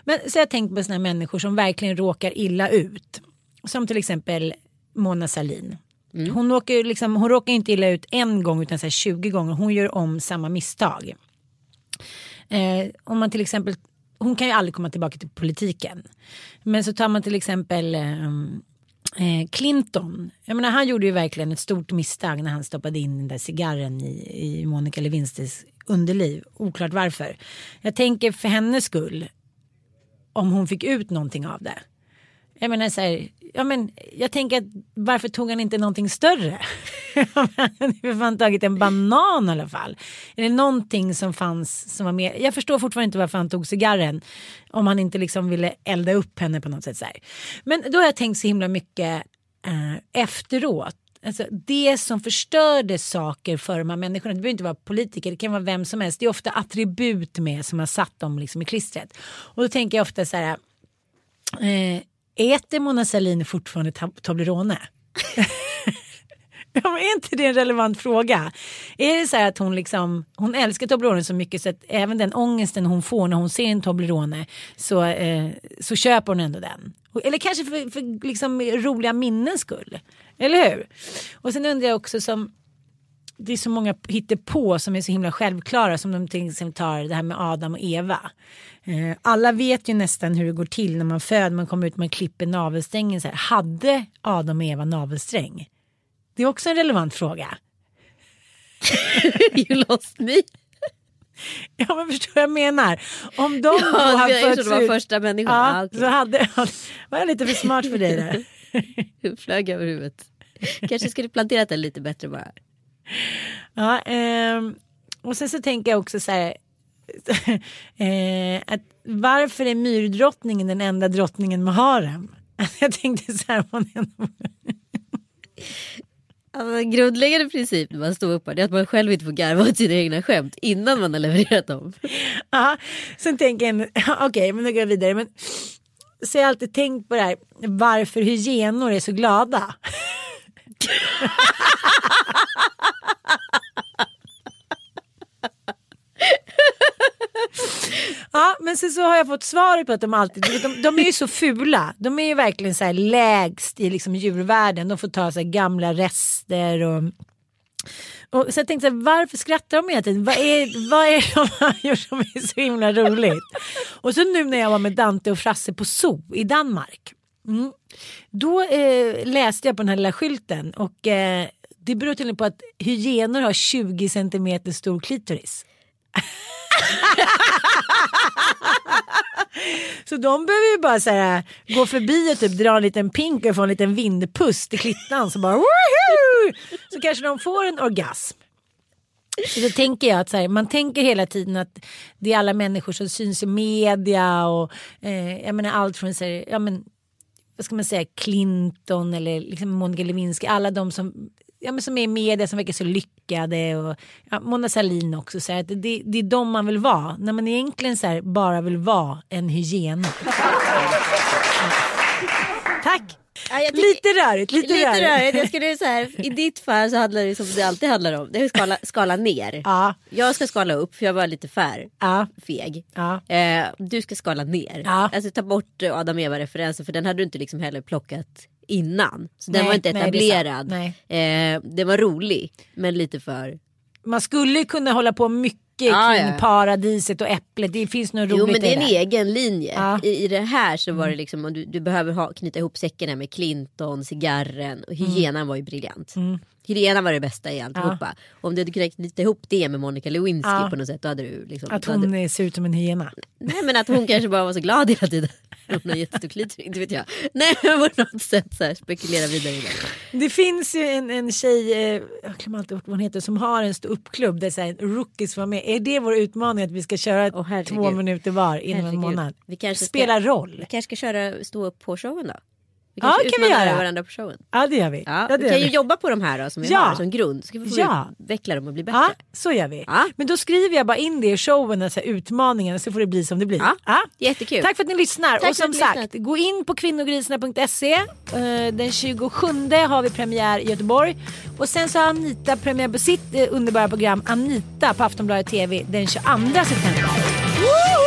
Men så jag tänkt på sådana människor som verkligen råkar illa ut. Som till exempel Mona Sahlin. Hon, åker, liksom, hon råkar inte illa ut en gång utan så här 20 gånger. Hon gör om samma misstag. Eh, om man till exempel, hon kan ju aldrig komma tillbaka till politiken. Men så tar man till exempel eh, Eh, Clinton. Jag menar, han gjorde ju verkligen ett stort misstag när han stoppade in den där cigarren i, i Monica Lewinsky's underliv. Oklart varför. Jag tänker för hennes skull. Om hon fick ut någonting av det. Jag menar så här, ja men jag tänker att varför tog han inte någonting större? [laughs] Han hade fan tagit en banan i alla fall? Är det någonting som fanns som var mer? Jag förstår fortfarande inte varför han tog cigarren. Om han inte liksom ville elda upp henne på något sätt så här. Men då har jag tänkt så himla mycket eh, efteråt. Alltså det som förstörde saker för de här människorna, det behöver inte vara politiker, det kan vara vem som helst. Det är ofta attribut med som har satt dem liksom i klistret. Och då tänker jag ofta så här, Eh, äter Mona Sahlin fortfarande tab- Toblerone? [laughs] ja, är inte det en relevant fråga? Är det så här att hon liksom, hon älskar Toblerone så mycket så att även den ångesten hon får när hon ser en Toblerone så, eh, så köper hon ändå den. Eller kanske för, för liksom roliga minnens skull. Eller hur? Och sen undrar jag också som det är så många på som är så himla självklara som de till exempel tar det här med Adam och Eva. Eh, alla vet ju nästan hur det går till när man föder, man kommer ut, man klipper navelsträngen så här. Hade Adam och Eva navelsträng? Det är också en relevant fråga. [laughs] you lost me. [laughs] Ja men förstår vad jag menar? Om de då Ja, har jag trodde fötts det var ut- första människan. Ja, Ja, okej. så hade, [laughs] var jag lite för smart för dig där? Flög över huvudet. Kanske skulle planterat den lite bättre bara. Ja, ehm, och sen så tänker jag också så här. [laughs] eh, att varför är myrdrottningen den enda drottningen med harem? [laughs] Jag tänkte så här. Hon är, Alltså, en grundläggande princip när man står upp är att man själv inte får garva åt sina egna skämt innan man har levererat dem. ja, sen tänker jag, [laughs] okej men då går jag vidare. Men, så jag har alltid tänkt på det här, varför hyenor är så glada. Ja, men sen så har jag fått svaret på att de alltid, de, de är ju så fula. De är ju verkligen så här lägst i liksom djurvärlden. De får ta så här gamla rester och och så jag tänkte så här, varför skrattar de hela tiden? Vad är, vad är det de har gjort som är så himla roligt? Och så nu när jag var med Dante och Frasse på Zoo i Danmark. Mm, då eh, läste jag på den här lilla skylten och eh, det beror tydligen på att hyenor har 20 centimeter stor klitoris. [laughs] Så de behöver ju bara så här, gå förbi och typ dra en liten pink och få en liten vindpust i klittan så bara woohoo! Så kanske de får en orgasm. Så då tänker jag att så här, man tänker hela tiden att det är alla människor som syns i media och eh, jag menar allt från så här, ja men vad ska man säga, Clinton eller liksom Monica Lewinsky, alla de som ja, men som är i media som verkar så lyckade. Och, ja, Mona Sahlin också. Så här, att det, det är de man vill vara. När man egentligen så här, bara vill vara en hyena. [laughs] Tack! Ja, tycker- Lite rörigt. Lite, Lite rörigt. rörigt. Jag skulle [laughs] här, I ditt fall så handlar det som det alltid handlar om. Det är att skala, skala ner. Ja. Jag ska skala upp för jag var lite för Ja. feg. Ja. Eh, du ska skala ner. Ja. Alltså ta bort Adam Eva-referensen för den hade du inte liksom heller plockat innan. Så den Nej, var inte nej, det etablerad. eh, den var rolig men lite för... Man skulle kunna hålla på mycket Ja, kring ja. paradiset och äpplet. Det finns något roligt Jo men det är i en det. egen linje. Ja. Mm. I, I det här så var det liksom, om du, du behöver ha, knyta ihop säcken här med Clinton, cigarren och hyenan var ju briljant. Mm. Hyenan var det bästa i alltihopa. Om du hade kunnat knyta ihop det med Monica Lewinsky Ja. på något sätt då hade du liksom... Att hade, hon eh, ser ut som en hyena. Nej men att hon [laughs] kanske bara var så glad hela tiden. [laughs] Hon har jättestor klitoris, inte vet jag. Nej men på något sätt så här, spekulera vidare i det. Det finns ju en, en tjej, eh, jag glömmer alltid vad hon heter, som har en ståuppklubb där så här, rookies vara med. Är det vår utmaning att vi ska köra herregud. två minuter var inom en Herregud. månad? Vi kanske ska- Spela roll. Vi kanske ska köra stå upp på showen då? Vi Ja, kanske kan vi göra. varandra på showen. Ja det gör vi. Ja, Ja, vi det kan gör ju vi. jobba på de här då, som vi Ja. har som grund. Så ska vi få Ja. utveckla dem och bli bättre. Ja, så gör vi. Ja. Men då skriver jag bara in det i showen, alltså utmaningen, så får det bli som det blir. Ja, jättekul. Tack för att ni lyssnar. Tack och som sagt, lyssnat. gå in på kvinnogrisarna.se. Eh, Den 27 har vi premiär i Göteborg. Och sen så har Anita premiär på sitt eh, underbara program Anita på Aftonbladet TV den 22 september. Woho!